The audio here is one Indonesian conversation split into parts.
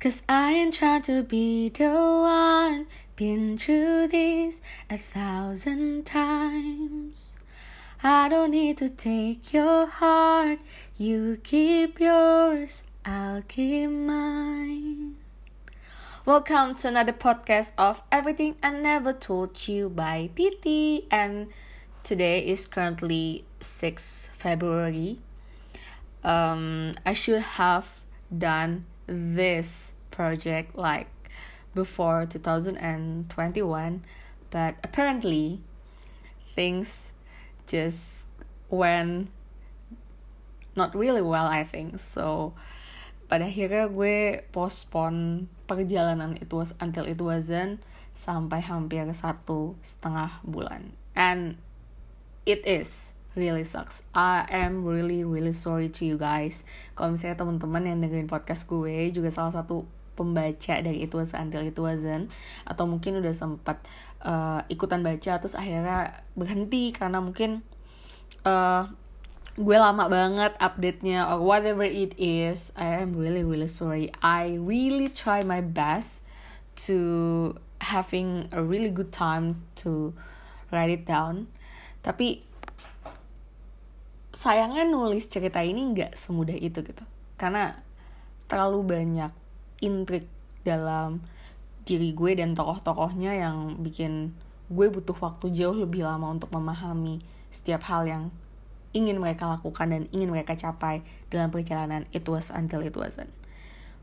Cause I ain't trying to be the one Been through this a thousand times. I don't need to take your heart. You keep yours, I'll keep mine. Welcome to another podcast of Everything I Never Told You by Titi and today is currently 6 February. Um, I should have done this project like before 2021 but apparently things just went not really well I think. So pada akhirnya gue postpone perjalanan it was until it wasn't sampai hampir satu setengah bulan. And it is really sucks. I am really really sorry to you guys. Kalau misalnya teman-teman yang dengerin podcast gue juga salah satu pembaca dari itu was until it wasn't atau mungkin udah sempat uh, ikutan baca terus akhirnya berhenti karena mungkin uh, gue lama banget update-nya or whatever it is I am really really sorry I really try my best to having a really good time to write it down tapi sayangnya nulis cerita ini nggak semudah itu gitu karena terlalu banyak intrik dalam diri gue dan tokoh-tokohnya yang bikin gue butuh waktu jauh lebih lama untuk memahami setiap hal yang ingin mereka lakukan dan ingin mereka capai dalam perjalanan It Was Until It Wasn't.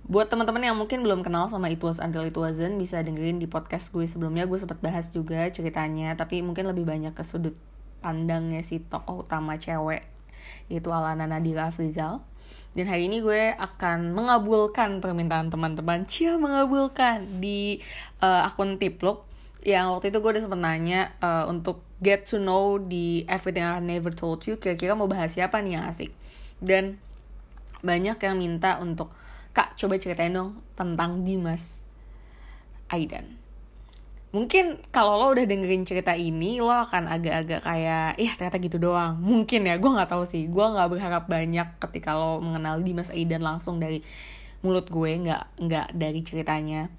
Buat teman-teman yang mungkin belum kenal sama It Was Until It Wasn't, bisa dengerin di podcast gue sebelumnya. Gue sempat bahas juga ceritanya, tapi mungkin lebih banyak ke sudut pandangnya si tokoh utama cewek yaitu Alana Nadira Afrizal. Dan hari ini gue akan mengabulkan permintaan teman-teman. Cia mengabulkan di uh, akun Tipluk yang waktu itu gue udah sempet nanya uh, untuk get to know di Everything I Never Told You kira-kira mau bahas siapa nih yang asik? Dan banyak yang minta untuk kak coba ceritain dong tentang Dimas Aidan mungkin kalau lo udah dengerin cerita ini lo akan agak-agak kayak ih ternyata gitu doang. Mungkin ya gue nggak tahu sih. Gue nggak berharap banyak ketika lo mengenal Dimas Aidan langsung dari mulut gue nggak nggak dari ceritanya.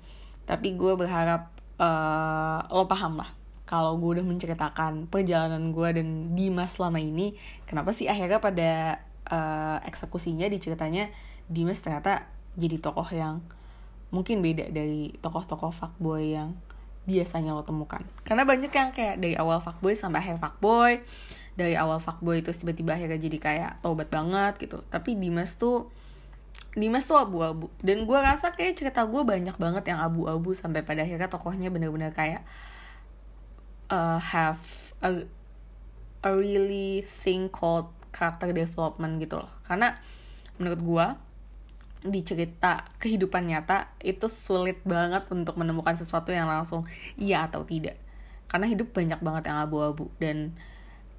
Tapi gue berharap uh, lo paham lah kalau gue udah menceritakan perjalanan gue dan Dimas selama ini kenapa sih akhirnya pada uh, eksekusinya di ceritanya Dimas ternyata jadi tokoh yang mungkin beda dari tokoh-tokoh fuckboy yang biasanya lo temukan? Karena banyak yang kayak dari awal fuckboy sampai akhir fuckboy. Dari awal fuckboy itu tiba-tiba akhirnya jadi kayak tobat banget gitu. Tapi Dimas tuh Dimas tuh abu-abu. Dan gue rasa kayak cerita gue banyak banget yang abu-abu sampai pada akhirnya tokohnya bener-bener kayak uh, have a, a really thing called character development gitu loh. Karena menurut gue di cerita kehidupan nyata itu sulit banget untuk menemukan sesuatu yang langsung iya atau tidak. Karena hidup banyak banget yang abu-abu. Dan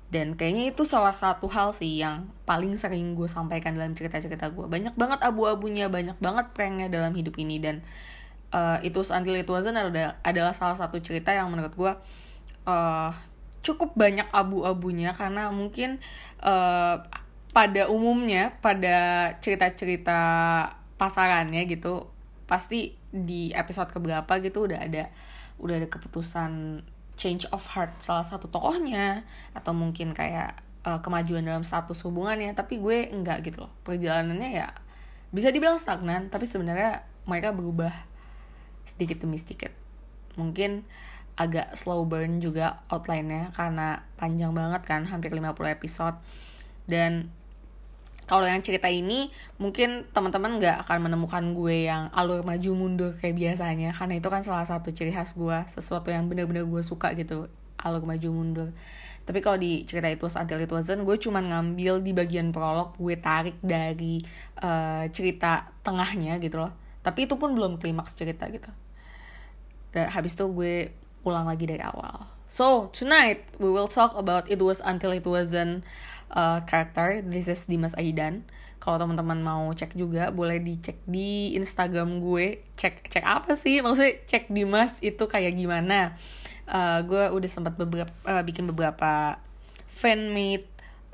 dan kayaknya itu salah satu hal sih yang paling sering gue sampaikan dalam cerita-cerita gue banyak banget abu-abunya banyak banget pranknya dalam hidup ini. Dan uh, itu until it wasn't adalah, adalah salah satu cerita yang menurut gue uh, cukup banyak abu-abunya. Karena mungkin uh, pada umumnya pada cerita-cerita pasarannya gitu pasti di episode keberapa gitu udah ada udah ada keputusan change of heart salah satu tokohnya atau mungkin kayak uh, kemajuan dalam status hubungannya tapi gue enggak gitu loh. Perjalanannya ya bisa dibilang stagnan tapi sebenarnya mereka berubah sedikit demi sedikit. Mungkin agak slow burn juga outline-nya karena panjang banget kan hampir 50 episode. Dan kalau yang cerita ini mungkin teman-teman nggak akan menemukan gue yang alur maju mundur kayak biasanya. Karena itu kan salah satu ciri khas gue sesuatu yang bener-bener gue suka gitu alur maju mundur. Tapi kalau di cerita itu until it wasn't gue cuman ngambil di bagian prolog gue tarik dari uh, cerita tengahnya gitu loh. Tapi itu pun belum klimaks cerita gitu. Dan habis itu gue ulang lagi dari awal. So tonight we will talk about it was until it wasn't uh, character. This is Dimas Aidan. Kalau teman-teman mau cek juga boleh dicek di Instagram gue. Cek cek apa sih? Maksudnya cek Dimas itu kayak gimana? Uh, gue udah sempat beberapa uh, bikin beberapa fan made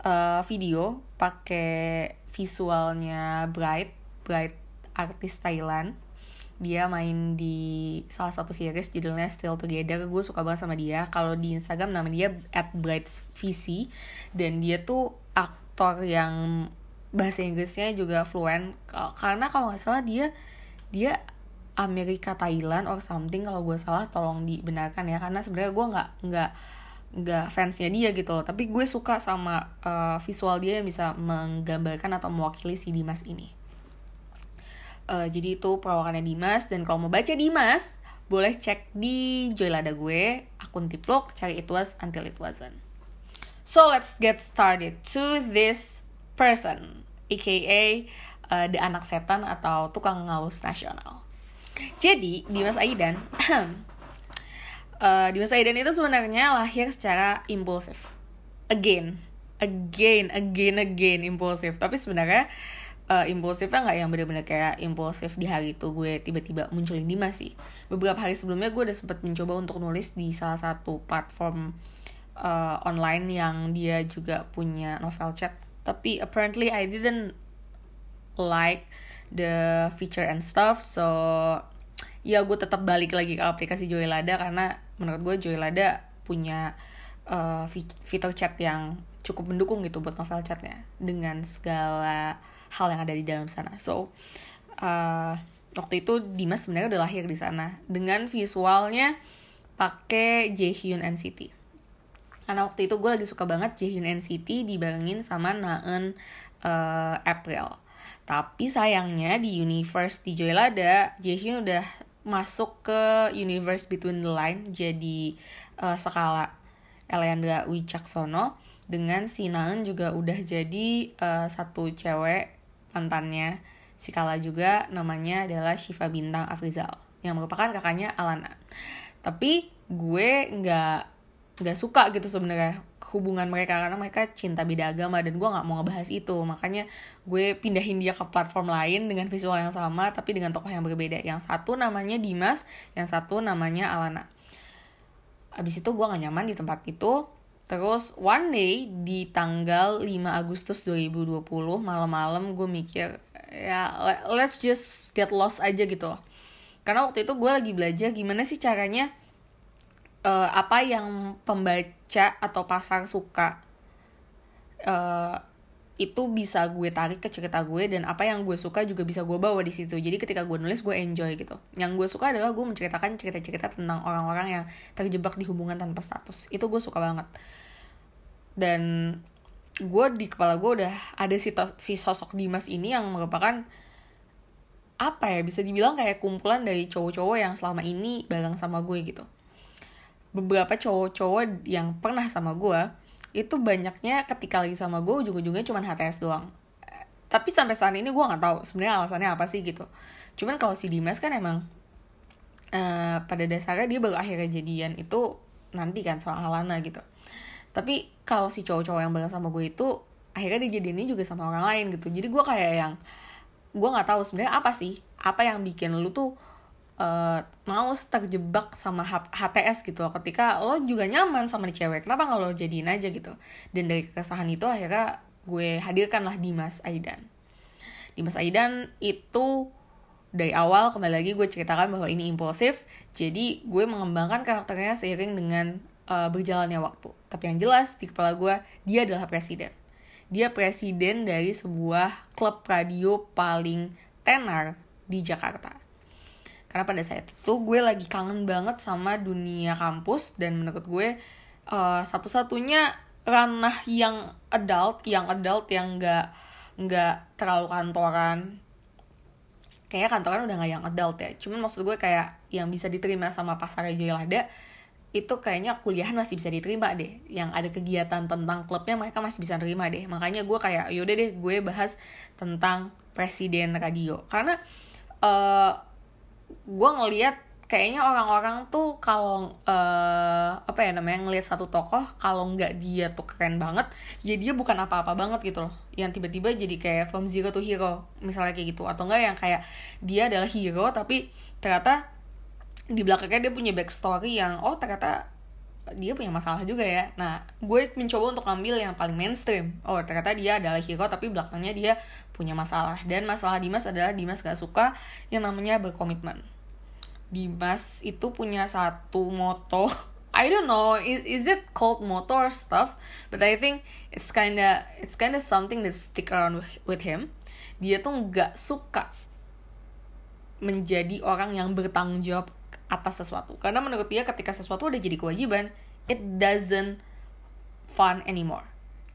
uh, video pakai visualnya Bright Bright artis Thailand dia main di salah satu series judulnya Still Together. Gue suka banget sama dia. Kalau di Instagram nama dia at VC dan dia tuh aktor yang bahasa Inggrisnya juga fluent. Karena kalau nggak salah dia dia Amerika Thailand or something kalau gue salah tolong dibenarkan ya. Karena sebenarnya gue nggak nggak nggak fansnya dia gitu loh. Tapi gue suka sama uh, visual dia yang bisa menggambarkan atau mewakili si Dimas ini Uh, jadi itu perawakannya Dimas dan kalau mau baca Dimas boleh cek di Joylada gue akun tiplok cari it was until it wasn't. So let's get started to this person aka uh, the anak setan atau tukang ngalus nasional. Jadi Dimas Aidan uh, Dimas Aidan itu sebenarnya lahir secara impulsif. Again, again, again, again impulsif. Tapi sebenarnya uh, impulsifnya nggak yang bener-bener kayak impulsif di hari itu gue tiba-tiba munculin Dimas sih. Beberapa hari sebelumnya gue udah sempet mencoba untuk nulis di salah satu platform uh, online yang dia juga punya novel chat. Tapi apparently I didn't like the feature and stuff so ya gue tetap balik lagi ke aplikasi Joylada karena menurut gue Joylada punya uh, fitur chat yang cukup mendukung gitu buat novel chatnya dengan segala hal yang ada di dalam sana. So uh, waktu itu Dimas sebenarnya udah lahir di sana dengan visualnya pakai Jaehyun NCT karena waktu itu gue lagi suka banget Jaehyun NCT dibarengin sama Naeun uh, April. Tapi sayangnya di universe di Joylada Jaehyun udah masuk ke universe between the line jadi uh, skala Eleandra Wicaksono dengan si juga udah jadi uh, satu cewek mantannya. Si Kala juga namanya adalah Shiva Bintang Afrizal yang merupakan kakaknya Alana. Tapi gue nggak nggak suka gitu sebenarnya hubungan mereka karena mereka cinta beda agama dan gue nggak mau ngebahas itu. Makanya gue pindahin dia ke platform lain dengan visual yang sama tapi dengan tokoh yang berbeda. Yang satu namanya Dimas yang satu namanya Alana. Abis itu gue gak nyaman di tempat itu Terus one day di tanggal 5 Agustus 2020 malam-malam gue mikir ya let's just get lost aja gitu loh. Karena waktu itu gue lagi belajar gimana sih caranya uh, apa yang pembaca atau pasar suka uh, itu bisa gue tarik ke cerita gue dan apa yang gue suka juga bisa gue bawa di situ. Jadi ketika gue nulis gue enjoy gitu. Yang gue suka adalah gue menceritakan cerita-cerita tentang orang-orang yang terjebak di hubungan tanpa status. Itu gue suka banget. Dan gue di kepala gue udah ada si, si sosok Dimas ini yang merupakan apa ya bisa dibilang kayak kumpulan dari cowok-cowok yang selama ini bareng sama gue gitu. Beberapa cowok-cowok yang pernah sama gue itu banyaknya ketika lagi sama gue ujung-ujungnya cuma HTS doang. Tapi sampai saat ini gue nggak tahu sebenarnya alasannya apa sih gitu. Cuman kalau si Dimas kan emang uh, pada dasarnya dia baru akhirnya jadian itu nanti kan soal Alana gitu. Tapi kalau si cowok-cowok yang bareng sama gue itu akhirnya dia jadiannya juga sama orang lain gitu. Jadi gue kayak yang gue nggak tahu sebenarnya apa sih apa yang bikin lu tuh uh, mau terjebak sama HTS gitu loh. Ketika lo juga nyaman sama nih cewek kenapa nggak lo jadiin aja gitu? Dan dari keresahan itu akhirnya gue hadirkan lah Dimas Aidan. Dimas Aidan itu dari awal kembali lagi gue ceritakan bahwa ini impulsif jadi gue mengembangkan karakternya seiring dengan uh, berjalannya waktu. Tapi yang jelas di kepala gue dia adalah presiden. Dia presiden dari sebuah klub radio paling tenar di Jakarta karena pada saat itu gue lagi kangen banget sama dunia kampus dan menurut gue uh, satu-satunya ranah yang adult yang adult yang nggak nggak terlalu kantoran. Kayaknya kantoran udah nggak yang adult ya. Cuman maksud gue kayak yang bisa diterima sama pasar Joylada itu kayaknya kuliahan masih bisa diterima deh. Yang ada kegiatan tentang klubnya mereka masih bisa terima deh. Makanya gue kayak yaudah deh gue bahas tentang presiden radio. Karena uh, gue ngeliat kayaknya orang-orang tuh kalau uh, apa ya namanya ngelihat satu tokoh kalau nggak dia tuh keren banget ya dia bukan apa-apa banget gitu loh. Yang tiba-tiba jadi kayak from zero to hero misalnya kayak gitu. Atau enggak yang kayak dia adalah hero tapi ternyata di belakangnya dia punya backstory yang oh ternyata dia punya masalah juga ya. Nah, gue mencoba untuk ambil yang paling mainstream. Oh, ternyata dia adalah hero tapi belakangnya dia punya masalah. Dan masalah Dimas adalah Dimas gak suka yang namanya berkomitmen. Dimas itu punya satu moto I don't know is, it called motto or stuff but I think it's kinda it's kinda something that stick around with, him dia tuh nggak suka menjadi orang yang bertanggung jawab atas sesuatu. Karena menurut dia ketika sesuatu udah jadi kewajiban it doesn't fun anymore.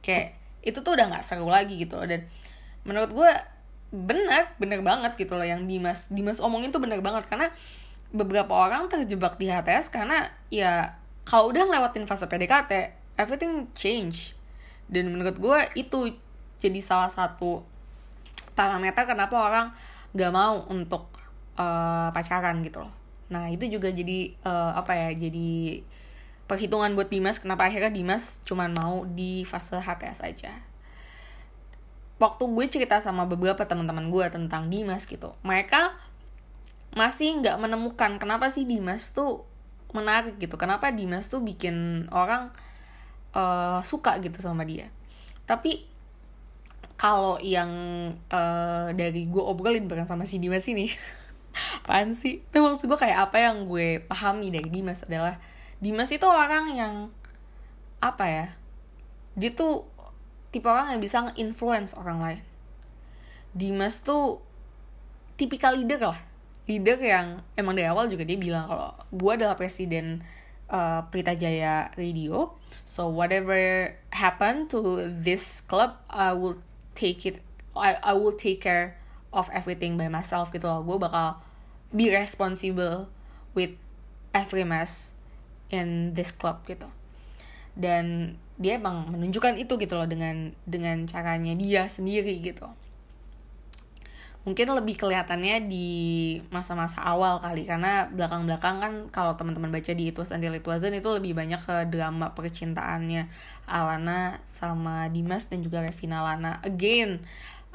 Kayak itu tuh udah nggak seru lagi gitu loh. Dan menurut gue bener bener banget gitu loh yang Dimas Dimas omongin tuh bener banget. Karena beberapa orang terjebak di HTS karena ya kalau udah ngelewatin fase PDKT everything change. Dan menurut gue itu jadi salah satu parameter kenapa orang gak mau untuk uh, pacaran gitu loh nah itu juga jadi uh, apa ya jadi perhitungan buat Dimas kenapa akhirnya Dimas cuman mau di fase HTS aja. Waktu gue cerita sama beberapa teman-teman gue tentang Dimas gitu mereka masih nggak menemukan kenapa sih Dimas tuh menarik gitu kenapa Dimas tuh bikin orang uh, suka gitu sama dia. Tapi kalau yang uh, dari gue obrolin bareng sama si Dimas ini apaan sih? Itu maksud gue kayak apa yang gue pahami dari Dimas adalah Dimas itu orang yang apa ya dia tuh tipe orang yang bisa nge-influence orang lain. Dimas tuh tipikal leader lah. Leader yang emang dari awal juga dia bilang kalau gue adalah presiden uh, Prita Jaya Radio so whatever happen to this club I will take it I, I will take care of everything by myself gitu loh. Gue bakal be responsible with every mess in this club gitu. Dan dia emang menunjukkan itu gitu loh dengan dengan caranya dia sendiri gitu. Mungkin lebih kelihatannya di masa-masa awal kali karena belakang-belakang kan kalau teman-teman baca di itu Until It Wasn't itu lebih banyak ke drama percintaannya Alana sama Dimas dan juga Revina Lana. Again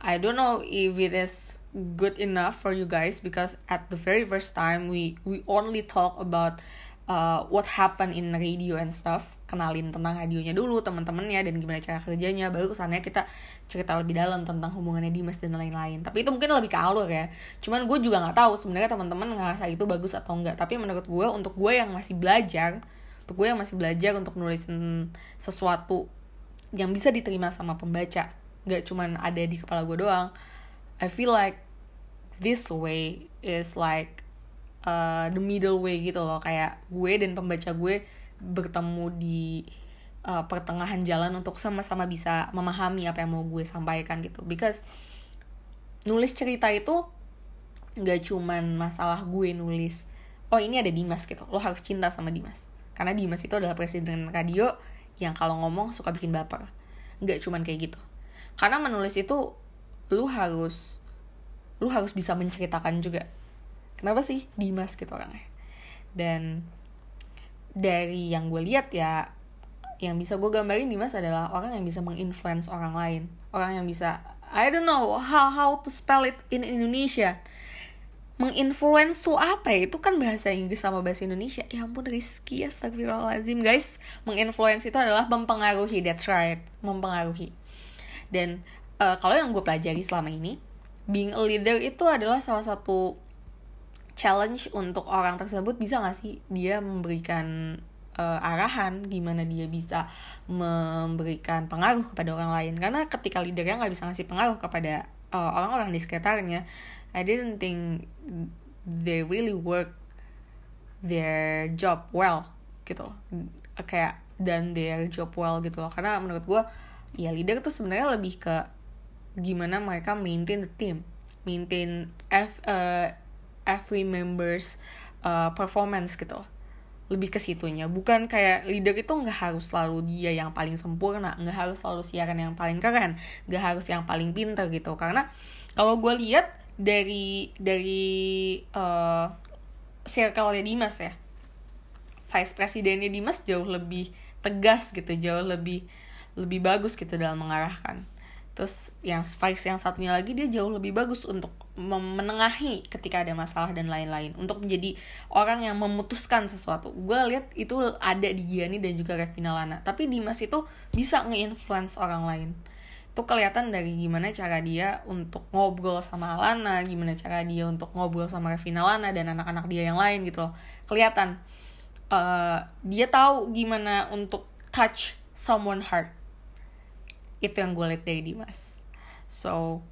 I don't know if it is good enough for you guys because at the very first time we we only talk about uh, what happened in radio and stuff. Kenalin tentang radionya dulu teman-temannya dan gimana cara kerjanya. Baru kesannya kita cerita lebih dalam tentang hubungannya Dimas dan lain-lain. Tapi itu mungkin lebih alur ya. Cuman gue juga nggak tahu sebenarnya teman-teman ngerasa itu bagus atau enggak tapi menurut gue untuk gue yang masih belajar untuk gue yang masih belajar untuk nulisin sesuatu yang bisa diterima sama pembaca gak cuman ada di kepala gue doang. I feel like this way is like uh, the middle way gitu loh. Kayak gue dan pembaca gue bertemu di uh, pertengahan jalan untuk sama-sama bisa memahami apa yang mau gue sampaikan gitu. Because nulis cerita itu gak cuman masalah gue nulis oh ini ada Dimas gitu. Lo harus cinta sama Dimas. Karena Dimas itu adalah presiden radio yang kalau ngomong suka bikin baper. Nggak cuman kayak gitu karena menulis itu lu harus lu harus bisa menceritakan juga. Kenapa sih Dimas gitu orangnya? Dan dari yang gue lihat ya yang bisa gue gambarin Dimas adalah orang yang bisa menginfluence orang lain. Orang yang bisa I don't know how how to spell it in Indonesia. Menginfluence tuh apa ya? Itu kan bahasa Inggris sama bahasa Indonesia. Ya ampun Rizky astagfirullahaladzim. Guys menginfluence itu adalah mempengaruhi that's right. Mempengaruhi dan uh, kalau yang gue pelajari selama ini being a leader itu adalah salah satu challenge untuk orang tersebut. Bisa gak sih dia memberikan uh, arahan gimana dia bisa memberikan pengaruh kepada orang lain? Karena ketika leadernya nggak bisa ngasih pengaruh kepada uh, orang-orang di sekitarnya I didn't think they really work their job well gitu loh. Kayak dan their job well gitu loh. Karena menurut gue ya leader tuh sebenarnya lebih ke gimana mereka maintain the team maintain F, uh, every members uh, performance gitu. Lebih ke situnya. Bukan kayak leader itu nggak harus selalu dia yang paling sempurna nggak harus selalu siaran yang paling keren nggak harus yang paling pinter gitu. Karena kalau gue lihat dari dari uh, circle Dimas ya vice presidennya Dimas jauh lebih tegas gitu jauh lebih lebih bagus gitu dalam mengarahkan. Terus yang Spikes yang satunya lagi dia jauh lebih bagus untuk menengahi ketika ada masalah dan lain-lain. Untuk menjadi orang yang memutuskan sesuatu. Gue lihat itu ada di Gianni dan juga Revina Lana. Tapi Dimas itu bisa nge-influence orang lain. Tuh kelihatan dari gimana cara dia untuk ngobrol sama Alana, gimana cara dia untuk ngobrol sama Revina Lana dan anak-anak dia yang lain gitu loh. Kelihatan. Uh, dia tahu gimana untuk touch someone heart. Itu yang gue lihat dari Dimas. So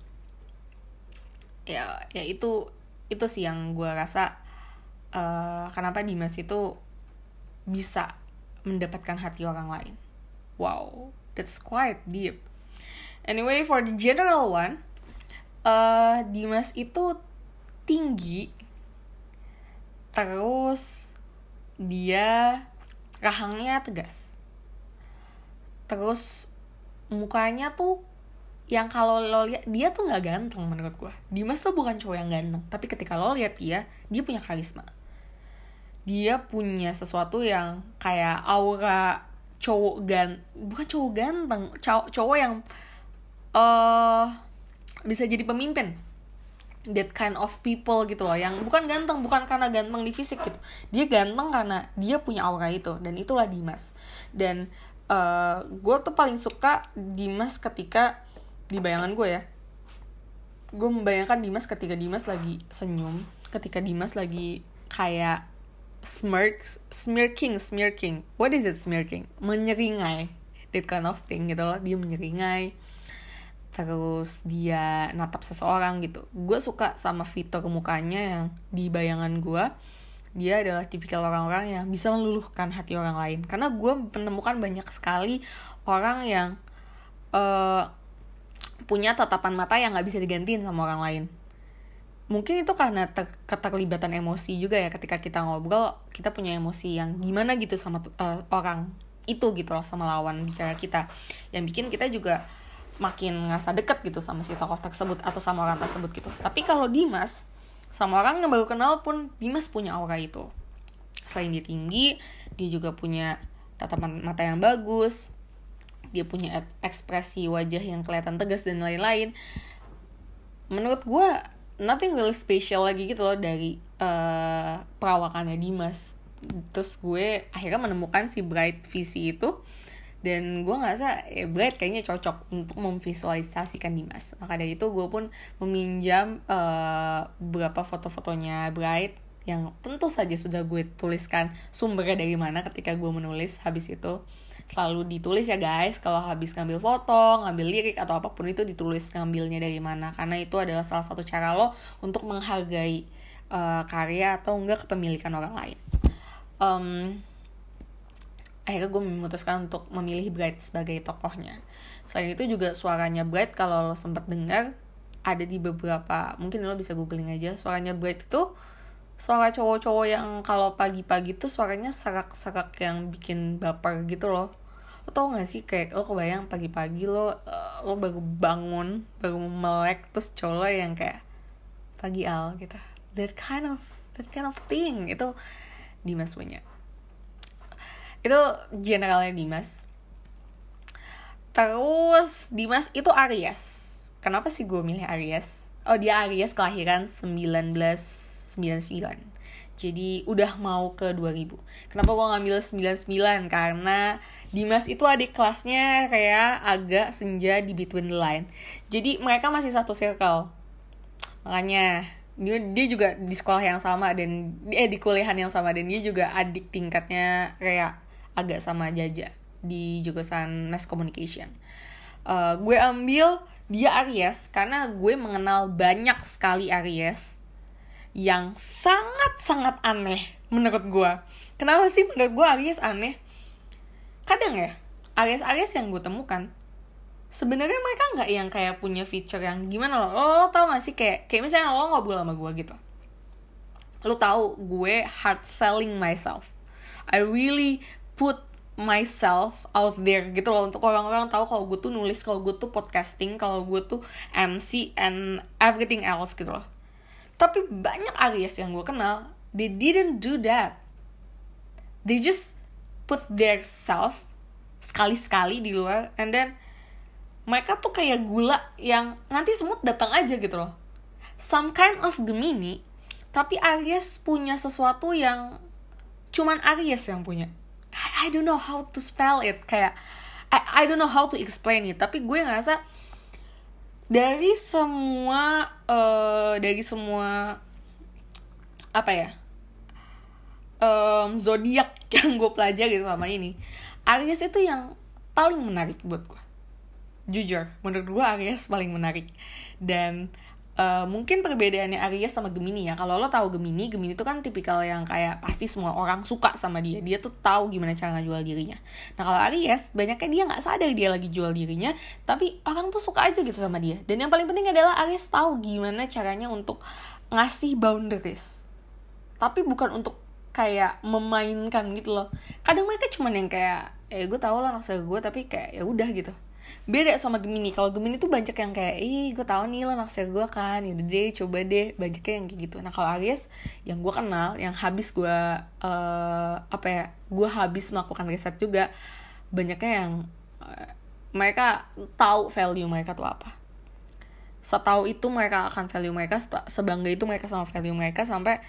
ya ya itu itu sih yang gue rasa uh, kenapa Dimas itu bisa mendapatkan hati orang lain. Wow, that's quite deep Anyway, for the general one, uh, Dimas itu tinggi, terus dia rahangnya tegas, terus mukanya tuh yang kalau lo lihat dia tuh nggak ganteng menurut gue. Dimas tuh bukan cowok yang ganteng, tapi ketika lo lihat dia, dia punya karisma. Dia punya sesuatu yang kayak aura cowok gan bukan cowok ganteng, cowok cowok yang uh, bisa jadi pemimpin that kind of people gitu loh yang bukan ganteng bukan karena ganteng di fisik gitu dia ganteng karena dia punya aura itu dan itulah Dimas dan eh, gue tuh paling suka Dimas ketika di bayangan gue ya. Gue membayangkan Dimas ketika Dimas lagi senyum ketika Dimas lagi kayak smirk smirking smirking. What is it smirking? Menyeringai. That kind of thing gitu loh. Dia menyeringai. Terus dia natap seseorang gitu. Gue suka sama fitur mukanya yang di bayangan gue dia adalah tipikal orang-orang yang bisa meluluhkan hati orang lain. Karena gue menemukan banyak sekali orang yang uh, punya tatapan mata yang nggak bisa digantiin sama orang lain. Mungkin itu karena ter keterlibatan emosi juga ya ketika kita ngobrol kita punya emosi yang gimana gitu sama uh, orang itu gitu loh sama lawan bicara kita. Yang bikin kita juga makin ngerasa deket gitu sama si tokoh tersebut atau sama orang tersebut gitu. Tapi kalau Dimas sama orang yang baru kenal pun Dimas punya aura itu. Selain dia tinggi dia juga punya tatapan mata yang bagus. Dia punya ekspresi wajah yang kelihatan tegas dan lain-lain. Menurut gue nothing really special lagi gitu loh dari uh, perawakannya Dimas. Terus gue akhirnya menemukan si Bright Visi itu dan gue ngerasa ya Bright kayaknya cocok untuk memvisualisasikan Dimas. Maka dari itu gue pun meminjam uh, beberapa foto-fotonya Bright yang tentu saja sudah gue tuliskan sumbernya dari mana ketika gue menulis. Habis itu selalu ditulis ya guys. Kalau habis ngambil foto ngambil lirik atau apa pun itu ditulis ngambilnya dari mana. Karena itu adalah salah satu cara lo untuk menghargai uh, karya atau enggak kepemilikan orang lain. Um, akhirnya gue memutuskan untuk memilih Bright sebagai tokohnya. Selain itu juga suaranya Bright kalau lo sempat dengar ada di beberapa mungkin lo bisa googling aja suaranya Bright itu suara cowok-cowok yang kalau pagi-pagi tuh suaranya serak-serak yang bikin baper gitu loh. Lo tau gak sih kayak lo kebayang pagi-pagi lo uh, lo baru bangun baru melek terus cowok yang kayak pagi al gitu. That kind of that kind of thing itu Dimas punya itu generalnya Dimas. Terus Dimas itu Aries. Kenapa sih gue milih Aries? Oh dia Aries kelahiran 1999 jadi udah mau ke 2000 kenapa gue ngambil 99 karena Dimas itu adik kelasnya kayak agak senja di between the line. Jadi mereka masih satu circle. Makanya dia, dia juga di sekolah yang sama dan eh di kuliahan yang sama dan dia juga adik tingkatnya kayak agak sama Jaja di jurusan Mass Communication. Uh, gue ambil dia Aries karena gue mengenal banyak sekali Aries yang sangat-sangat aneh menurut gue. Kenapa sih menurut gue Aries aneh? Kadang ya, Aries-Aries yang gue temukan sebenarnya mereka nggak yang kayak punya feature yang gimana lo, lo, lo tau gak sih kayak kayak misalnya lo ngobrol sama gue gitu lo tau gue hard selling myself I really put myself out there gitu loh. Untuk orang-orang tahu kalau gue tuh nulis kalau gue tuh podcasting kalau gue tuh MC and everything else gitu loh. Tapi banyak Aries yang gue kenal they didn't do that. They just put their self sekali-sekali di luar and then mereka tuh kayak gula yang nanti semut datang aja gitu loh. Some kind of Gemini tapi Aries punya sesuatu yang cuman Aries yang punya I, don't know how to spell it. Kayak I, I don't know how to explain it. Tapi gue ngerasa dari semua uh, dari semua apa ya um, zodiak yang gue pelajari selama ini Aries itu yang paling menarik buat gue. Jujur menurut gue Aries paling menarik. Dan uh, mungkin perbedaannya Aries sama Gemini ya. Kalau lo tahu Gemini Gemini itu kan tipikal yang kayak pasti semua orang suka sama dia. Dia tuh tahu gimana cara ngejual dirinya. Nah kalau Aries banyaknya dia nggak sadar dia lagi jual dirinya tapi orang tuh suka aja gitu sama dia. Dan yang paling penting adalah Aries tahu gimana caranya untuk ngasih boundaries. Tapi bukan untuk kayak memainkan gitu loh. Kadang mereka cuman yang kayak eh gue tau lah rasa gue tapi kayak ya udah gitu beda sama Gemini. Kalau Gemini tuh banyak yang kayak ih gue tau nih lo naksir gue kan ya deh coba deh. Banyak yang kayak gitu. Nah kalau Aries yang gue kenal yang habis gue uh, apa ya gue habis melakukan riset juga banyaknya yang uh, mereka tahu value mereka tuh apa. Setahu itu mereka akan value mereka sebangga itu mereka sama value mereka sampai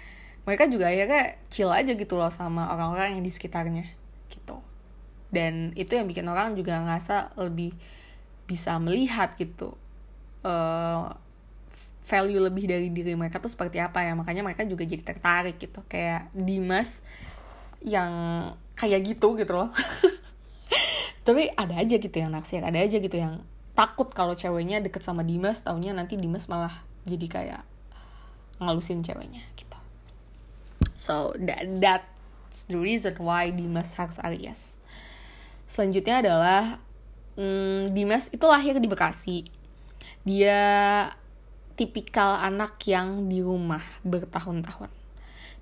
mereka juga ya kayak chill aja gitu loh sama orang-orang yang di sekitarnya dan itu yang bikin orang juga ngerasa lebih bisa melihat gitu uh, value lebih dari diri mereka tuh seperti apa ya. Makanya mereka juga jadi tertarik gitu. Kayak Dimas yang kayak gitu gitu loh. Tapi ada aja gitu yang naksir ada aja gitu yang takut kalau ceweknya deket sama Dimas taunya nanti Dimas malah jadi kayak ngalusin ceweknya gitu. So that that's the reason why Dimas harus Aries selanjutnya adalah hmm, Dimas itu lahir di Bekasi. Dia tipikal anak yang di rumah bertahun-tahun.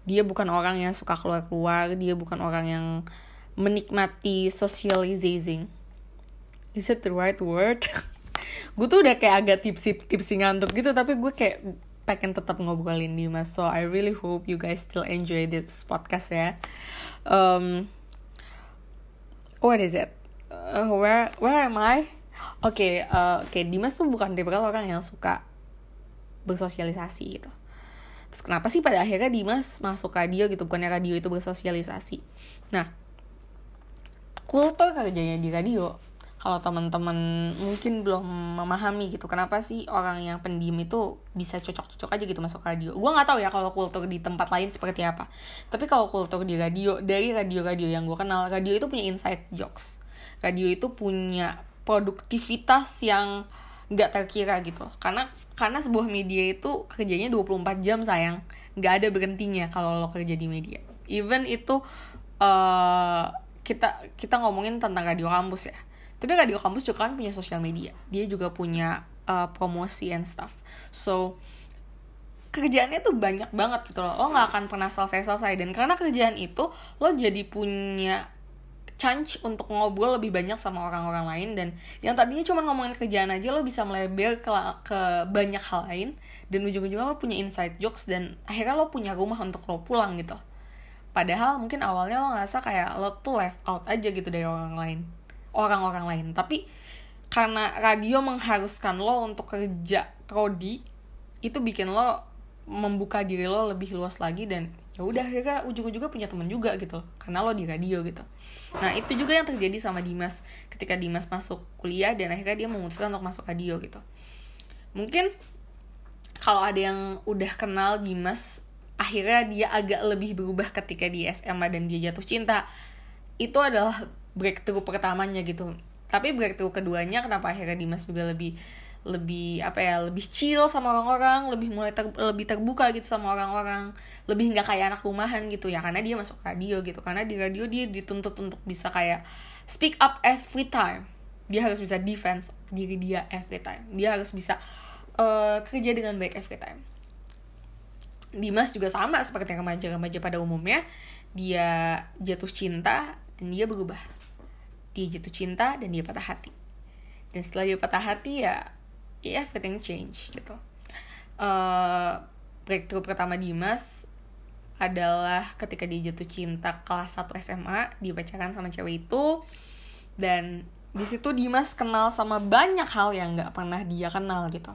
Dia bukan orang yang suka keluar-keluar dia bukan orang yang menikmati socializing. Is it the right word? Gue tuh udah kayak agak tipsi tipsi ngantuk gitu tapi gue kayak pengen tetap ngobrolin Dimas. So I really hope you guys still enjoy this podcast ya. Um, what is it? Uh, where where am I? Oke okay, uh, oke okay, Dimas tuh bukan tipe orang yang suka bersosialisasi gitu. Terus kenapa sih pada akhirnya Dimas masuk radio gitu? Bukannya radio itu bersosialisasi. Nah kultur kerjanya di radio kalau teman-teman mungkin belum memahami gitu kenapa sih orang yang pendiam itu bisa cocok-cocok aja gitu masuk radio? Gue nggak tahu ya kalau kultur di tempat lain seperti apa. Tapi kalau kultur di radio dari radio-radio yang gue kenal radio itu punya inside jokes. Radio itu punya produktivitas yang nggak terkira gitu. Karena karena sebuah media itu kerjanya 24 jam sayang. Nggak ada berhentinya kalau lo kerja di media. Even itu uh, kita kita ngomongin tentang radio kampus ya tapi radio kampus juga kan punya sosial media. Dia juga punya uh, promosi and stuff. So kerjaannya tuh banyak banget gitu loh. Lo nggak akan pernah selesai selesai dan karena kerjaan itu lo jadi punya chance untuk ngobrol lebih banyak sama orang-orang lain. Dan yang tadinya cuma ngomongin kerjaan aja lo bisa melebar ke, ke banyak hal lain. Dan ujung-ujungnya lo punya inside jokes dan akhirnya lo punya rumah untuk lo pulang gitu. Padahal mungkin awalnya lo ngerasa kayak lo tuh left out aja gitu dari orang lain orang-orang lain. Tapi karena radio mengharuskan lo untuk kerja rodi itu bikin lo membuka diri lo lebih luas lagi dan ya udah akhirnya ujung-ujungnya punya teman juga gitu karena lo di radio gitu. Nah itu juga yang terjadi sama Dimas. Ketika Dimas masuk kuliah dan akhirnya dia memutuskan untuk masuk radio gitu. Mungkin kalau ada yang udah kenal Dimas akhirnya dia agak lebih berubah ketika di SMA dan dia jatuh cinta. Itu adalah breakthrough pertamanya gitu. Tapi breakthrough keduanya kenapa akhirnya Dimas juga lebih lebih apa ya lebih chill sama orang-orang lebih mulai ter, lebih terbuka gitu sama orang-orang lebih nggak kayak anak rumahan gitu ya karena dia masuk radio gitu. Karena di radio dia dituntut untuk bisa kayak speak up every time. Dia harus bisa defense diri dia every time. Dia harus bisa uh, kerja dengan baik every time. Dimas juga sama seperti remaja-remaja pada umumnya. Dia jatuh cinta dan dia berubah dia jatuh cinta dan dia patah hati. Dan setelah dia patah hati ya ya everything change gitu. Uh, breakthrough pertama Dimas adalah ketika dia jatuh cinta kelas 1 SMA dia pacaran sama cewek itu. Dan di situ Dimas kenal sama banyak hal yang nggak pernah dia kenal gitu.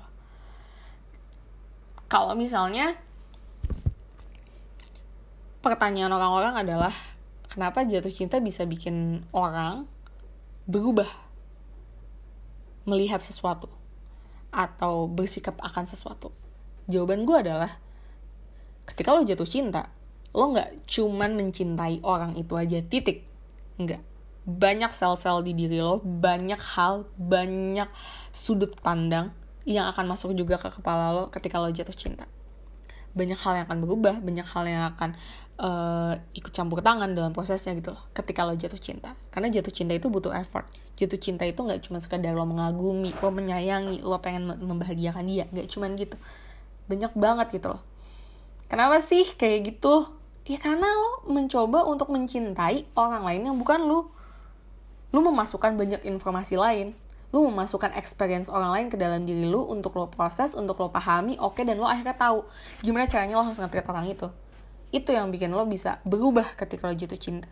Kalau misalnya pertanyaan orang-orang adalah kenapa jatuh cinta bisa bikin orang berubah melihat sesuatu. atau bersikap akan sesuatu? Jawaban gue adalah ketika lo jatuh cinta lo nggak cuman mencintai orang itu aja titik. Nggak. Banyak sel-sel di diri lo banyak hal banyak sudut pandang yang akan masuk juga ke kepala lo ketika lo jatuh cinta. Banyak hal yang akan berubah banyak hal yang akan uh, ikut campur tangan dalam prosesnya gitu loh ketika lo jatuh cinta. Karena jatuh cinta itu butuh effort. Jatuh cinta itu nggak cuma sekadar lo mengagumi lo menyayangi lo pengen membahagiakan dia. Nggak cuman gitu. Banyak banget gitu loh. Kenapa sih kayak gitu? Ya karena lo mencoba untuk mencintai orang lain yang bukan lo. Lo memasukkan banyak informasi lain. Lo memasukkan experience orang lain ke dalam diri lo untuk lo proses untuk lo pahami oke okay, dan lo akhirnya tahu gimana caranya lo harus ngerti orang itu itu yang bikin lo bisa berubah ketika lo jatuh cinta.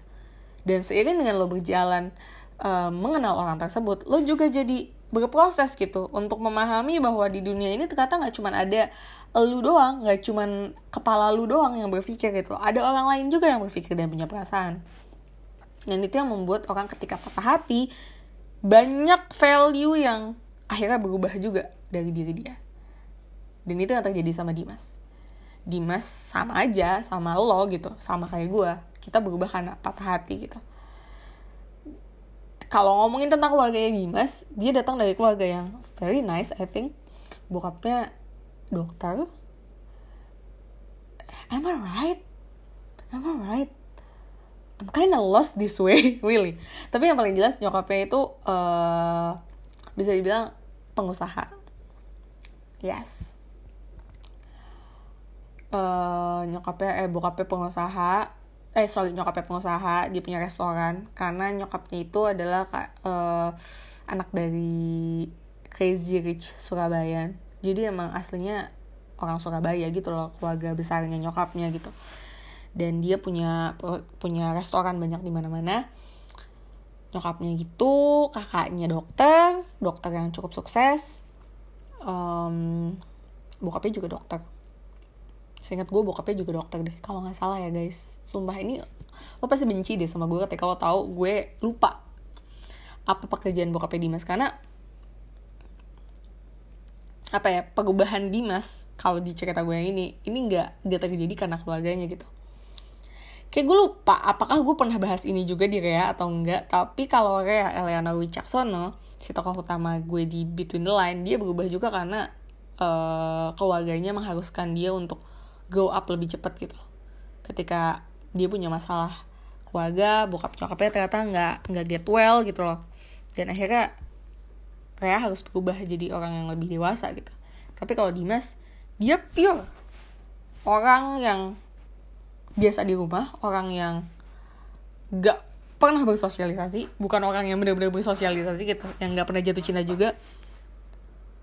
Dan seiring dengan lo berjalan uh, mengenal orang tersebut lo juga jadi berproses gitu untuk memahami bahwa di dunia ini ternyata nggak cuma ada lu doang nggak cuman kepala lu doang yang berpikir gitu. Ada orang lain juga yang berpikir dan punya perasaan. Dan itu yang membuat orang ketika patah hati banyak value yang akhirnya berubah juga dari diri dia. Dan itu yang terjadi sama Dimas Dimas sama aja sama lo gitu sama kayak gue kita berubah karena patah hati gitu. Kalau ngomongin tentang keluarganya Dimas dia datang dari keluarga yang very nice I think. Bokapnya dokter. Am I right? Am I right? I'm kinda lost this way really. Tapi yang paling jelas nyokapnya itu uh, bisa dibilang pengusaha. Yes uh, nyokapnya eh bokapnya pengusaha. Eh sorry nyokapnya pengusaha dia punya restoran. Karena nyokapnya itu adalah uh, anak dari Crazy Rich Surabaya jadi emang aslinya orang Surabaya gitu loh keluarga besarnya nyokapnya gitu. Dan dia punya punya restoran banyak di mana-mana. Nyokapnya gitu kakaknya dokter dokter yang cukup sukses. Um, bokapnya juga dokter seingat gue bokapnya juga dokter deh. Kalau nggak salah ya guys. Sumpah ini lo pasti benci deh sama gue ketika lo tahu gue lupa apa pekerjaan bokapnya Dimas. Karena apa ya perubahan Dimas kalau di cerita gue yang ini ini nggak nggak terjadi karena keluarganya gitu. Kayak gue lupa apakah gue pernah bahas ini juga di Rea atau enggak tapi kalau Rea Eliana Wicaksono si tokoh utama gue di Between the Line dia berubah juga karena uh, keluarganya mengharuskan dia untuk grow up lebih cepat gitu. Ketika dia punya masalah keluarga bokap nyokapnya ternyata nggak nggak get well gitu loh. Dan akhirnya Rea harus berubah jadi orang yang lebih dewasa gitu. Tapi kalau Dimas dia pure. Orang yang biasa di rumah orang yang gak pernah bersosialisasi bukan orang yang benar-benar bersosialisasi gitu yang gak pernah jatuh cinta juga.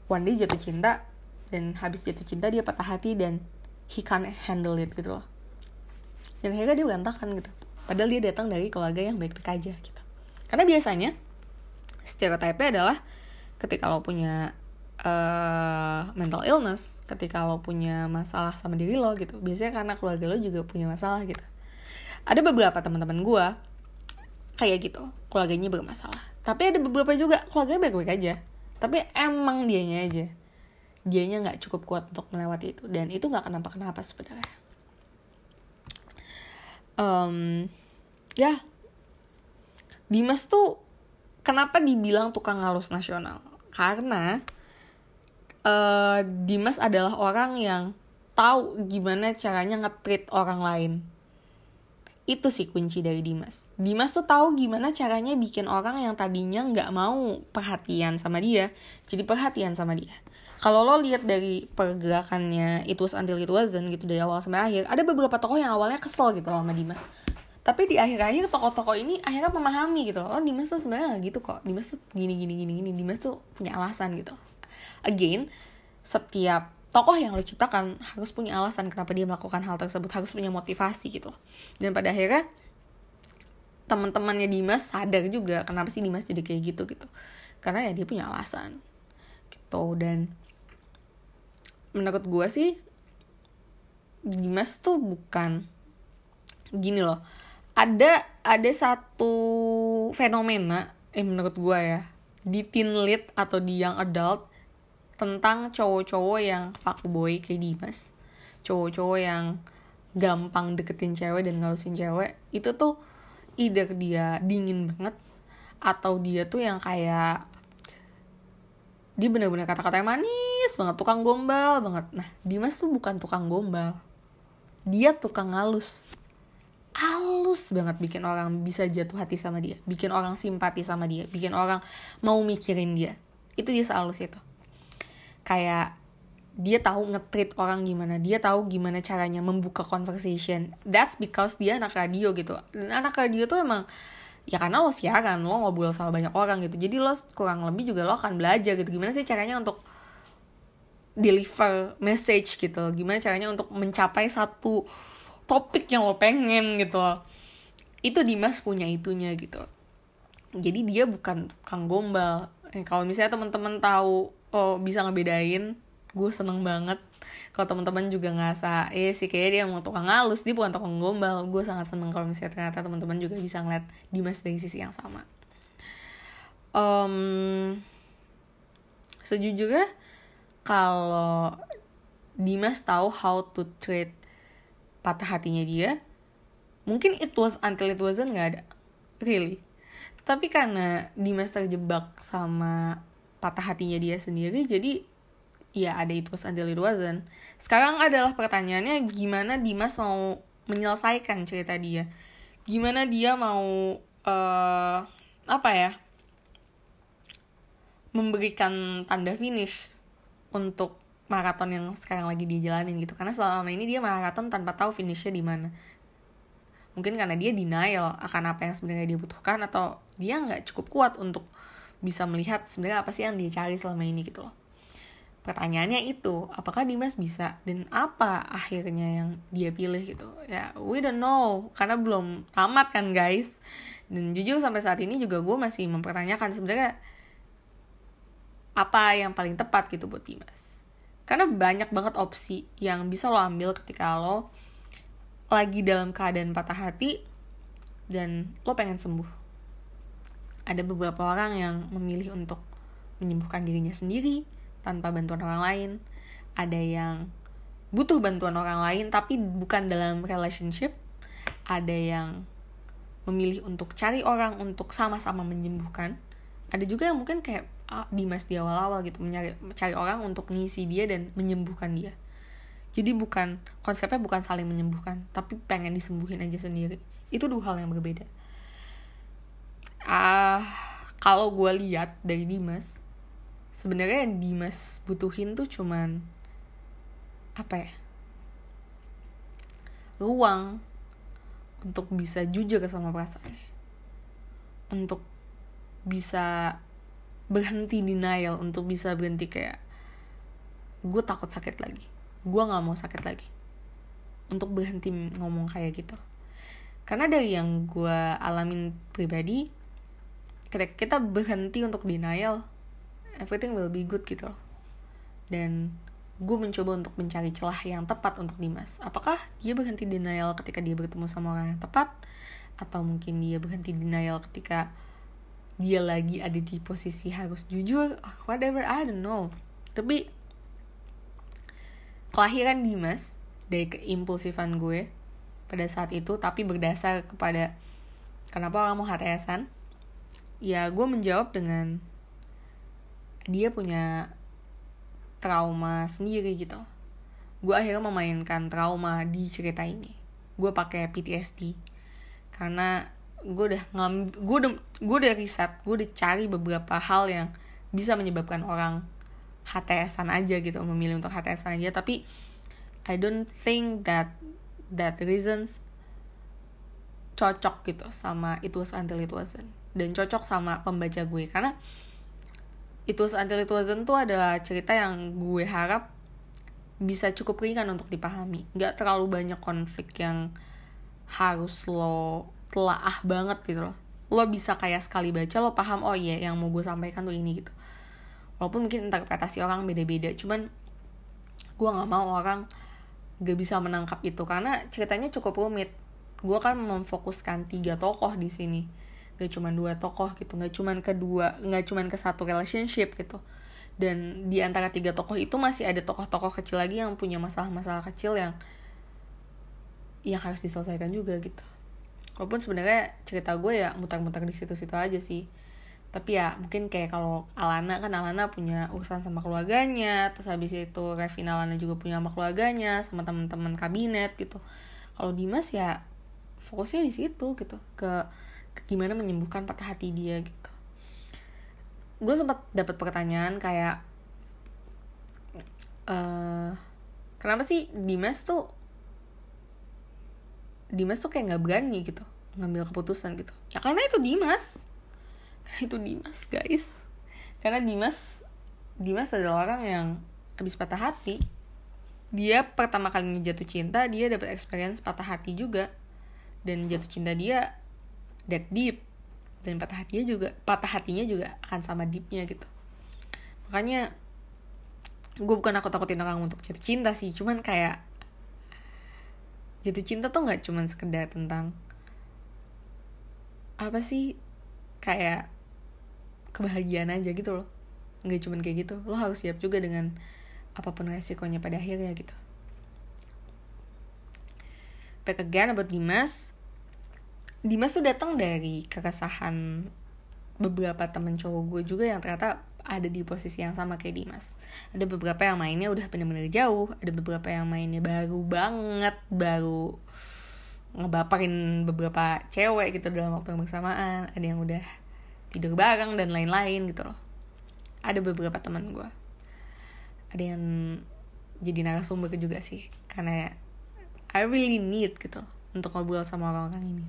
One jatuh cinta dan habis jatuh cinta dia patah hati dan he can't handle it gitu loh. Dan akhirnya dia berantakan gitu. Padahal dia datang dari keluarga yang baik-baik aja gitu. Karena biasanya stereotipnya adalah ketika lo punya uh, mental illness ketika lo punya masalah sama diri lo gitu. Biasanya karena keluarga lo juga punya masalah gitu. Ada beberapa teman-teman gue kayak gitu. Keluarganya bermasalah. Tapi ada beberapa juga keluarganya baik-baik aja. Tapi emang dianya aja dianya nggak cukup kuat untuk melewati itu. Dan itu nggak kenapa-kenapa sebenarnya. Um, ya Dimas tuh kenapa dibilang tukang halus nasional? Karena uh, Dimas adalah orang yang tahu gimana caranya nge orang lain. Itu sih kunci dari Dimas. Dimas tuh tahu gimana caranya bikin orang yang tadinya nggak mau perhatian sama dia, jadi perhatian sama dia. Kalau lo lihat dari pergerakannya itu until it wasn't gitu dari awal sampai akhir, ada beberapa tokoh yang awalnya kesel gitu loh sama Dimas tapi di akhir-akhir tokoh-tokoh ini akhirnya memahami gitu loh oh Dimas tuh sebenarnya gitu kok Dimas tuh gini gini gini gini Dimas tuh punya alasan gitu again setiap tokoh yang lo ciptakan harus punya alasan kenapa dia melakukan hal tersebut harus punya motivasi gitu dan pada akhirnya teman-temannya Dimas sadar juga kenapa sih Dimas jadi kayak gitu gitu. Karena ya dia punya alasan gitu. Dan menurut gue sih Dimas tuh bukan gini loh ada ada satu fenomena eh menurut gue ya di teen lit atau di young adult tentang cowok-cowok yang fuckboy kayak Dimas. Cowok-cowok yang gampang deketin cewek dan ngalusin cewek. Itu tuh either dia dingin banget atau dia tuh yang kayak dia bener-bener kata-katanya manis banget tukang gombal banget. Nah Dimas tuh bukan tukang gombal. Dia tukang ngalus. Halus banget bikin orang bisa jatuh hati sama dia bikin orang simpati sama dia bikin orang mau mikirin dia. Itu dia sehalus itu kayak dia tahu ngetrit orang gimana dia tahu gimana caranya membuka conversation. That's because dia anak radio gitu. Dan anak radio tuh emang ya karena lo siaran lo ngobrol sama banyak orang gitu. Jadi lo kurang lebih juga lo akan belajar gitu. Gimana sih caranya untuk deliver message gitu? Gimana caranya untuk mencapai satu topik yang lo pengen gitu? Itu Dimas punya itunya gitu. Jadi dia bukan kang gombal eh, kalau misalnya teman-teman tahu oh bisa ngebedain gue seneng banget. Kalau teman-teman juga ngerasa eh sih kayak dia mau tukang halus dia bukan tukang gombal. Gue sangat seneng kalau misalnya ternyata teman-teman juga bisa ngeliat Dimas dari sisi yang sama. Um, sejujurnya kalau Dimas tahu how to treat patah hatinya dia mungkin it was until it wasn't nggak ada. Really tapi karena Dimas terjebak sama patah hatinya dia sendiri jadi ya ada it was until it wasn't. Sekarang adalah pertanyaannya gimana Dimas mau menyelesaikan cerita dia? Gimana dia mau uh, apa ya memberikan tanda finish untuk maraton yang sekarang lagi dijalanin gitu? Karena selama ini dia maraton tanpa tahu finishnya di mana mungkin karena dia denial akan apa yang sebenarnya dia butuhkan atau dia nggak cukup kuat untuk bisa melihat sebenarnya apa sih yang dia cari selama ini gitu loh. Pertanyaannya itu apakah Dimas bisa dan apa akhirnya yang dia pilih gitu? Ya we don't know karena belum tamat kan guys. Dan jujur sampai saat ini juga gue masih mempertanyakan sebenarnya apa yang paling tepat gitu buat Dimas. Karena banyak banget opsi yang bisa lo ambil ketika lo lagi dalam keadaan patah hati dan lo pengen sembuh. Ada beberapa orang yang memilih untuk menyembuhkan dirinya sendiri tanpa bantuan orang lain. Ada yang butuh bantuan orang lain tapi bukan dalam relationship. Ada yang memilih untuk cari orang untuk sama-sama menyembuhkan. Ada juga yang mungkin kayak ah, Dimas di awal-awal gitu mencari cari orang untuk ngisi dia dan menyembuhkan dia jadi bukan konsepnya bukan saling menyembuhkan tapi pengen disembuhin aja sendiri. Itu dua hal yang berbeda. Uh, kalau gue lihat dari Dimas sebenarnya yang Dimas butuhin tuh cuman apa ya ruang untuk bisa jujur sama perasaannya untuk bisa berhenti denial untuk bisa berhenti kayak gue takut sakit lagi gue nggak mau sakit lagi. Untuk berhenti ngomong kayak gitu. Karena dari yang gue alamin pribadi ketika kita berhenti untuk denial everything will be good gitu loh. Dan gue mencoba untuk mencari celah yang tepat untuk Dimas. Apakah dia berhenti denial ketika dia bertemu sama orang yang tepat? Atau mungkin dia berhenti denial ketika dia lagi ada di posisi harus jujur? Whatever I don't know. Tapi kelahiran Dimas dari keimpulsifan gue pada saat itu tapi berdasar kepada kenapa orang mau HTSan ya gue menjawab dengan dia punya trauma sendiri gitu. Gue akhirnya memainkan trauma di cerita ini. Gue pakai PTSD karena gue udah ngam gue udah gue udah riset gue udah cari beberapa hal yang bisa menyebabkan orang HTSan aja gitu memilih untuk HTSan aja. Tapi I don't think that that reasons cocok gitu sama it was until it wasn't. Dan cocok sama pembaca gue. Karena itu until it wasn't tuh adalah cerita yang gue harap bisa cukup ringan untuk dipahami. Nggak terlalu banyak konflik yang harus lo telaah banget gitu loh. Lo bisa kayak sekali baca lo paham oh iya yang mau gue sampaikan tuh ini gitu walaupun mungkin interpretasi orang beda-beda cuman gue nggak mau orang gak bisa menangkap itu. Karena ceritanya cukup rumit. Gue kan memfokuskan tiga tokoh di sini. Gak cuma dua tokoh gitu nggak cuma kedua nggak cuma ke satu relationship gitu. Dan di antara tiga tokoh itu masih ada tokoh-tokoh kecil lagi yang punya masalah-masalah kecil yang yang harus diselesaikan juga gitu. Walaupun sebenarnya cerita gue ya mutar-mutar di situ-situ aja sih tapi ya mungkin kayak kalau Alana kan Alana punya urusan sama keluarganya terus habis itu Revina Alana juga punya sama keluarganya sama teman-teman kabinet gitu. Kalau Dimas ya fokusnya di situ gitu ke, ke gimana menyembuhkan patah hati dia gitu. Gue sempat dapat pertanyaan kayak uh, kenapa sih Dimas tuh Dimas tuh kayak nggak berani gitu ngambil keputusan gitu. Ya karena itu Dimas itu Dimas guys. Karena Dimas Dimas adalah orang yang habis patah hati. Dia pertama kali jatuh cinta dia dapat experience patah hati juga. Dan jatuh cinta dia that deep. Dan patah hatinya juga patah hatinya juga akan sama deepnya gitu. Makanya gue bukan aku takutin orang untuk jatuh cinta sih. Cuman kayak jatuh cinta tuh nggak cuman sekedar tentang apa sih? Kayak kebahagiaan aja gitu loh. Nggak cuman kayak gitu. Lo harus siap juga dengan apa pun resikonya pada akhirnya gitu. Back again about Dimas. Dimas tuh datang dari keresahan beberapa temen cowok gue juga yang ternyata ada di posisi yang sama kayak Dimas. Ada beberapa yang mainnya udah bener-bener jauh, ada beberapa yang mainnya baru banget, baru ngebaparin beberapa cewek gitu dalam waktu yang bersamaan, ada yang udah tidur bareng dan lain-lain gitu loh. Ada beberapa teman gue. Ada yang jadi narasumber juga sih, karena I really need gitu untuk ngobrol sama orang-orang ini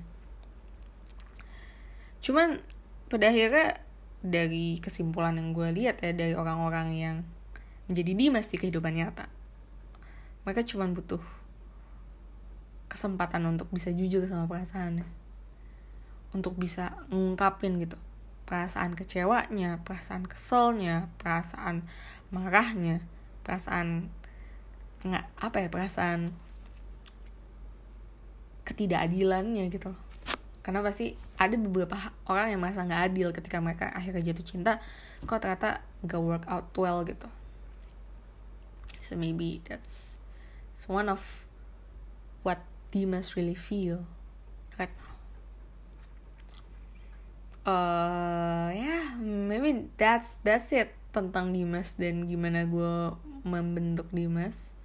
cuman pada akhirnya dari kesimpulan yang gue lihat ya dari orang-orang yang menjadi dimas di kehidupan nyata mereka cuma butuh kesempatan untuk bisa jujur sama perasaannya untuk bisa ngungkapin gitu perasaan kecewanya perasaan keselnya perasaan marahnya perasaan nggak apa ya perasaan ketidakadilannya gitu karena pasti ada beberapa orang yang merasa nggak adil ketika mereka akhirnya jatuh cinta kok ternyata gak work out well gitu. So maybe that's one of what Dimas really feel right now uh ya yeah, maybe that's that's it tentang Dimas dan gimana gue membentuk Dimas.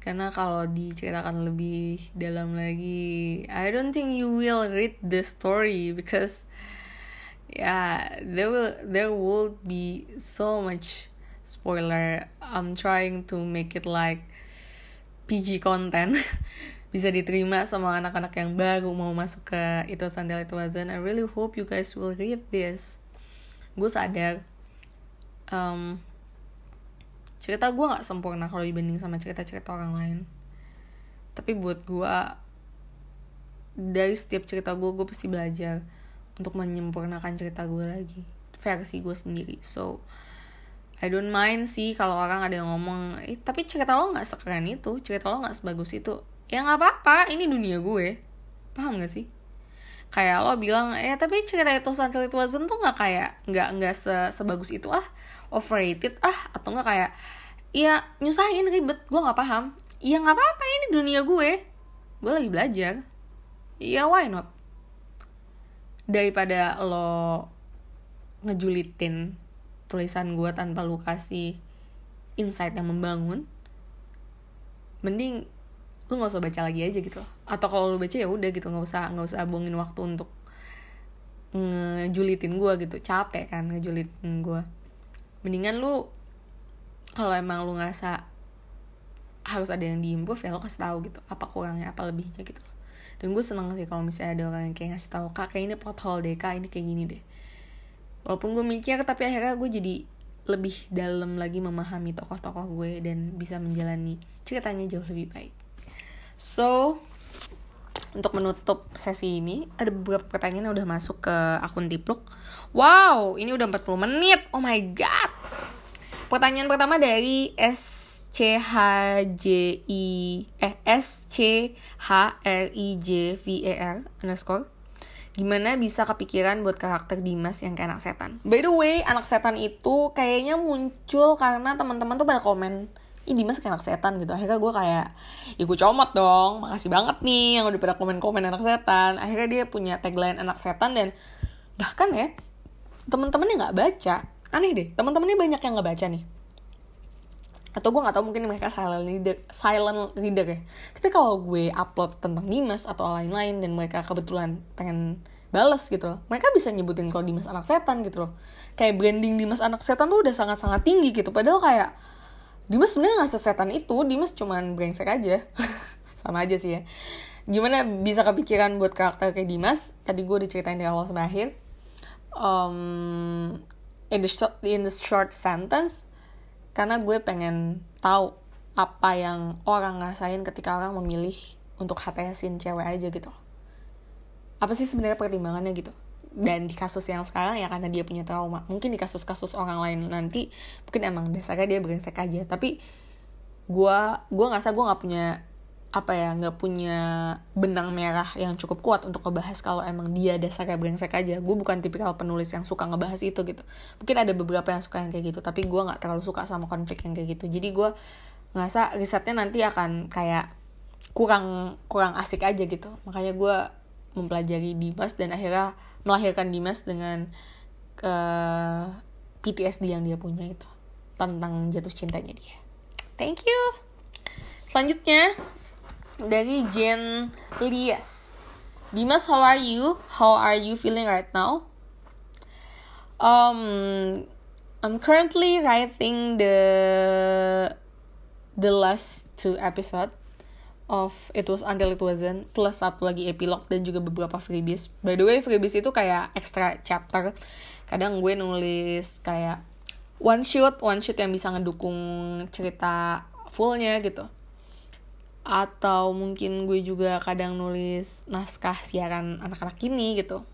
Karena kalau diceritakan lebih dalam lagi I don't think you will read the story because yeah there will there will be so much spoiler. I'm trying to make it like PG content bisa diterima sama anak-anak yang baru mau masuk ke itu sandal itu wazan I really hope you guys will read this. Gue sadar um, cerita gue nggak sempurna kalau dibanding sama cerita-cerita orang lain. Tapi buat gue dari setiap cerita gue gue pasti belajar untuk menyempurnakan cerita gue lagi versi gue sendiri. So I don't mind sih kalau orang ada yang ngomong eh, tapi cerita lo nggak sekeren itu cerita lo nggak sebagus itu ya nggak apa-apa. Ini dunia gue. Paham gak sih? Kayak lo bilang eh tapi cerita itu Santil itu tuh nggak kayak nggak nggak se sebagus itu ah. Overrated ah. Atau nggak kayak ya nyusahin ribet. Gue nggak paham. Ya nggak apa-apa. Ini dunia gue. Gue lagi belajar. Ya why not? Daripada lo ngejulitin tulisan gue tanpa lu kasih insight yang membangun mending lu nggak usah baca lagi aja gitu. Atau kalau lu baca ya udah gitu nggak usah nggak usah buangin waktu untuk ngejulitin gue gitu. Capek kan ngejulitin gue mendingan lu kalau emang lu ngerasa harus ada yang diimprove ya lo kasih tahu gitu apa kurangnya apa lebihnya gitu. Loh dan gue seneng sih kalau misalnya ada orang yang kayak ngasih tahu kak kayak ini protokol deh kak ini kayak gini deh. Walaupun gue mikir tapi akhirnya gue jadi lebih dalam lagi memahami tokoh-tokoh gue dan bisa menjalani ceritanya jauh lebih baik So, untuk menutup sesi ini, ada beberapa pertanyaan yang udah masuk ke akun Tipluk. Wow, ini udah 40 menit. Oh my god. Pertanyaan pertama dari S C H J I eh S C H R I J V E R underscore. gimana bisa kepikiran buat karakter Dimas yang kayak anak setan. By the way, anak setan itu kayaknya muncul karena teman-teman tuh pada komen, ih Dimas kayak anak setan gitu. Akhirnya gue kayak, ya gue comot dong, makasih banget nih yang udah pada komen-komen anak setan. Akhirnya dia punya tagline anak setan dan bahkan ya teman-temannya nggak baca, aneh deh, teman-temannya banyak yang nggak baca nih. Atau gue nggak tahu mungkin mereka silent reader silent reader ya. Tapi kalau gue upload tentang Dimas atau lain-lain dan mereka kebetulan pengen bales gitu loh mereka bisa nyebutin kalau Dimas anak setan gitu loh. Kayak branding Dimas anak setan tuh udah sangat-sangat tinggi gitu. Padahal kayak Dimas sebenarnya nggak sesetan itu Dimas cuman brengsek aja. Sama aja sih ya. Gimana bisa kepikiran buat karakter kayak Dimas? Tadi gue udah ceritain dari awal sampai akhir. Um, in the short, in the short sentence karena gue pengen tahu apa yang orang ngerasain ketika orang memilih untuk HTSin cewek aja gitu. Apa sih sebenarnya pertimbangannya gitu dan di kasus yang sekarang ya karena dia punya trauma. Mungkin di kasus-kasus orang lain nanti mungkin emang dasarnya dia brengsek aja. Tapi gue gue ngerasa gue nggak punya apa ya nggak punya benang merah yang cukup kuat untuk ngebahas kalau emang dia dasarnya brengsek aja. Gue bukan tipikal penulis yang suka ngebahas itu gitu. Mungkin ada beberapa yang suka yang kayak gitu tapi gue nggak terlalu suka sama konflik yang kayak gitu. Jadi gue ngerasa risetnya nanti akan kayak kurang kurang asik aja gitu. Makanya gue mempelajari Dimas dan akhirnya melahirkan Dimas dengan uh, eh, PTSD yang dia punya itu tentang jatuh cintanya dia thank you selanjutnya dari Jen Lias. Dimas, how are you? How are you feeling right now? Um, I'm currently writing the the last two episode of It Was Until It Wasn't plus satu lagi epilog dan juga beberapa freebies. By the way, freebies itu kayak extra chapter. Kadang gue nulis kayak one shot, one shot yang bisa ngedukung cerita fullnya gitu atau mungkin gue juga kadang nulis naskah siaran anak-anak ini gitu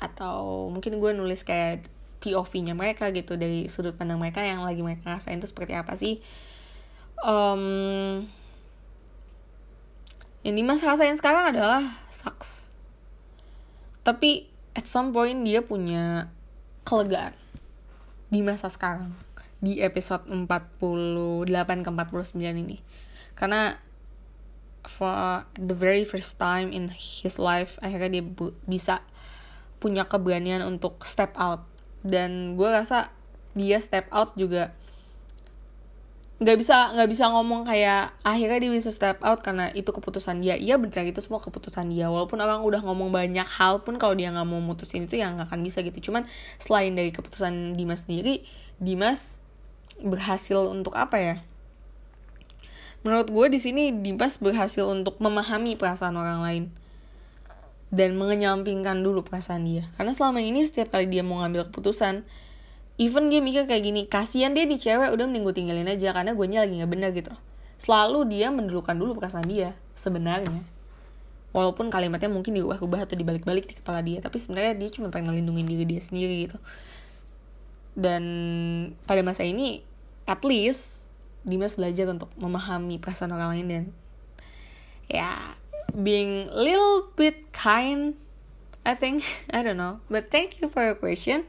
atau mungkin gue nulis kayak POV-nya mereka gitu dari sudut pandang mereka yang lagi mereka rasain itu seperti apa sih um, yang Dimas rasain sekarang adalah sucks tapi at some point dia punya kelegaan di masa sekarang di episode 48 ke 49 ini. Karena for the very first time in his life akhirnya dia bisa punya keberanian untuk step out. Dan gue rasa dia step out juga nggak bisa nggak bisa ngomong kayak akhirnya dia bisa step out karena itu keputusan dia. Iya benar itu semua keputusan dia. Walaupun orang udah ngomong banyak hal pun kalau dia nggak mau mutusin itu ya nggak akan bisa gitu. Cuman selain dari keputusan Dimas sendiri Dimas berhasil untuk apa ya? Menurut gue di sini Dimas berhasil untuk memahami perasaan orang lain dan mengenyampingkan dulu perasaan dia. Karena selama ini setiap kali dia mau ngambil keputusan even dia mikir kayak gini kasihan dia di cewek udah mending gue tinggalin aja karena gue lagi nggak bener gitu. Selalu dia mendulukan dulu perasaan dia sebenarnya. Walaupun kalimatnya mungkin diubah-ubah atau dibalik-balik di kepala dia tapi sebenarnya dia cuma pengen ngelindungin diri dia sendiri gitu. Dan pada masa ini at least Dimas belajar untuk memahami perasaan orang lain dan ya yeah, being little bit kind I think. I don't know. But thank you for your question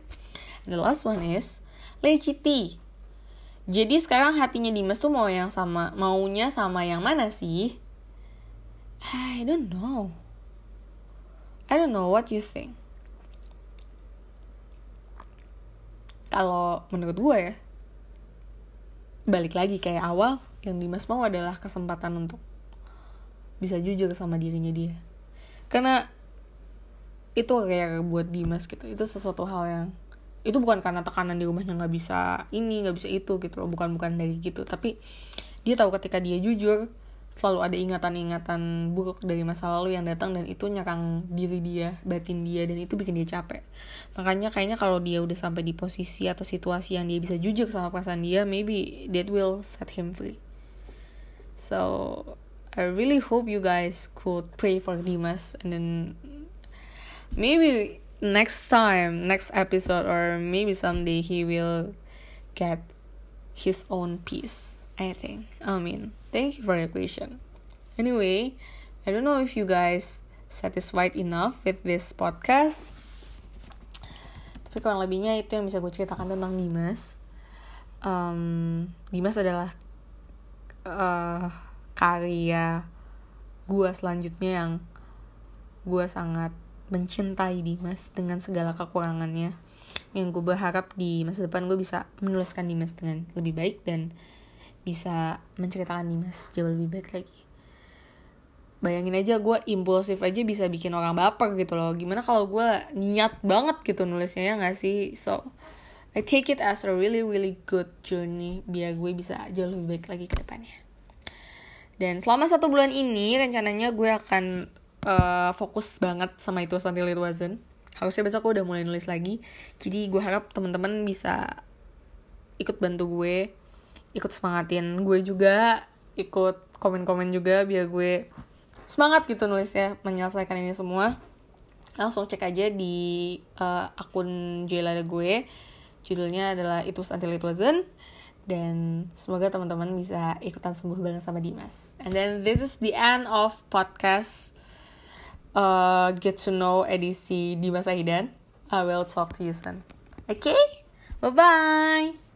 the last one is Lechiti jadi sekarang hatinya Dimas tuh mau yang sama maunya sama yang mana sih? I don't know. I don't know what you think. Kalau menurut gue ya balik lagi kayak awal yang Dimas mau adalah kesempatan untuk bisa jujur sama dirinya dia. Karena itu kayak buat Dimas gitu itu sesuatu hal yang itu bukan karena tekanan di rumahnya nggak bisa ini nggak bisa itu gitu loh bukan bukan dari gitu tapi dia tahu ketika dia jujur selalu ada ingatan-ingatan buruk dari masa lalu yang datang dan itu nyerang diri dia, batin dia dan itu bikin dia capek. Makanya kayaknya kalau dia udah sampai di posisi atau situasi yang dia bisa jujur sama perasaan dia, maybe that will set him free. So I really hope you guys could pray for Dimas and then maybe next time, next episode or maybe someday he will get his own peace. I think. I mean, thank you for the question. Anyway, I don't know if you guys satisfied enough with this podcast tapi kurang lebihnya itu yang bisa gue ceritakan tentang Dimas um, Dimas adalah uh, karya gue selanjutnya yang gue sangat mencintai Dimas dengan segala kekurangannya. Yang gue berharap di masa depan gue bisa menuliskan Dimas dengan lebih baik dan bisa menceritakan Dimas jauh lebih baik lagi. Bayangin aja gue impulsif aja bisa bikin orang baper gitu loh. Gimana kalau gue niat banget gitu nulisnya ya gak sih? So I take it as a really really good journey biar gue bisa jauh lebih baik lagi ke depannya. Dan selama satu bulan ini rencananya gue akan uh, fokus banget sama itu until it wasn't harusnya besok gue udah mulai nulis lagi. Jadi gue harap teman-teman bisa ikut bantu gue ikut semangatin gue juga ikut komen-komen juga biar gue semangat gitu nulisnya menyelesaikan ini semua. Langsung cek aja di uh, akun Jelada gue. Judulnya adalah itu until it wasn't. Dan semoga teman-teman bisa ikutan sembuh bareng sama Dimas. And then this is the end of podcast uh, get to know edisi Dimas Aidan I will talk to you soon. Okay? Bye bye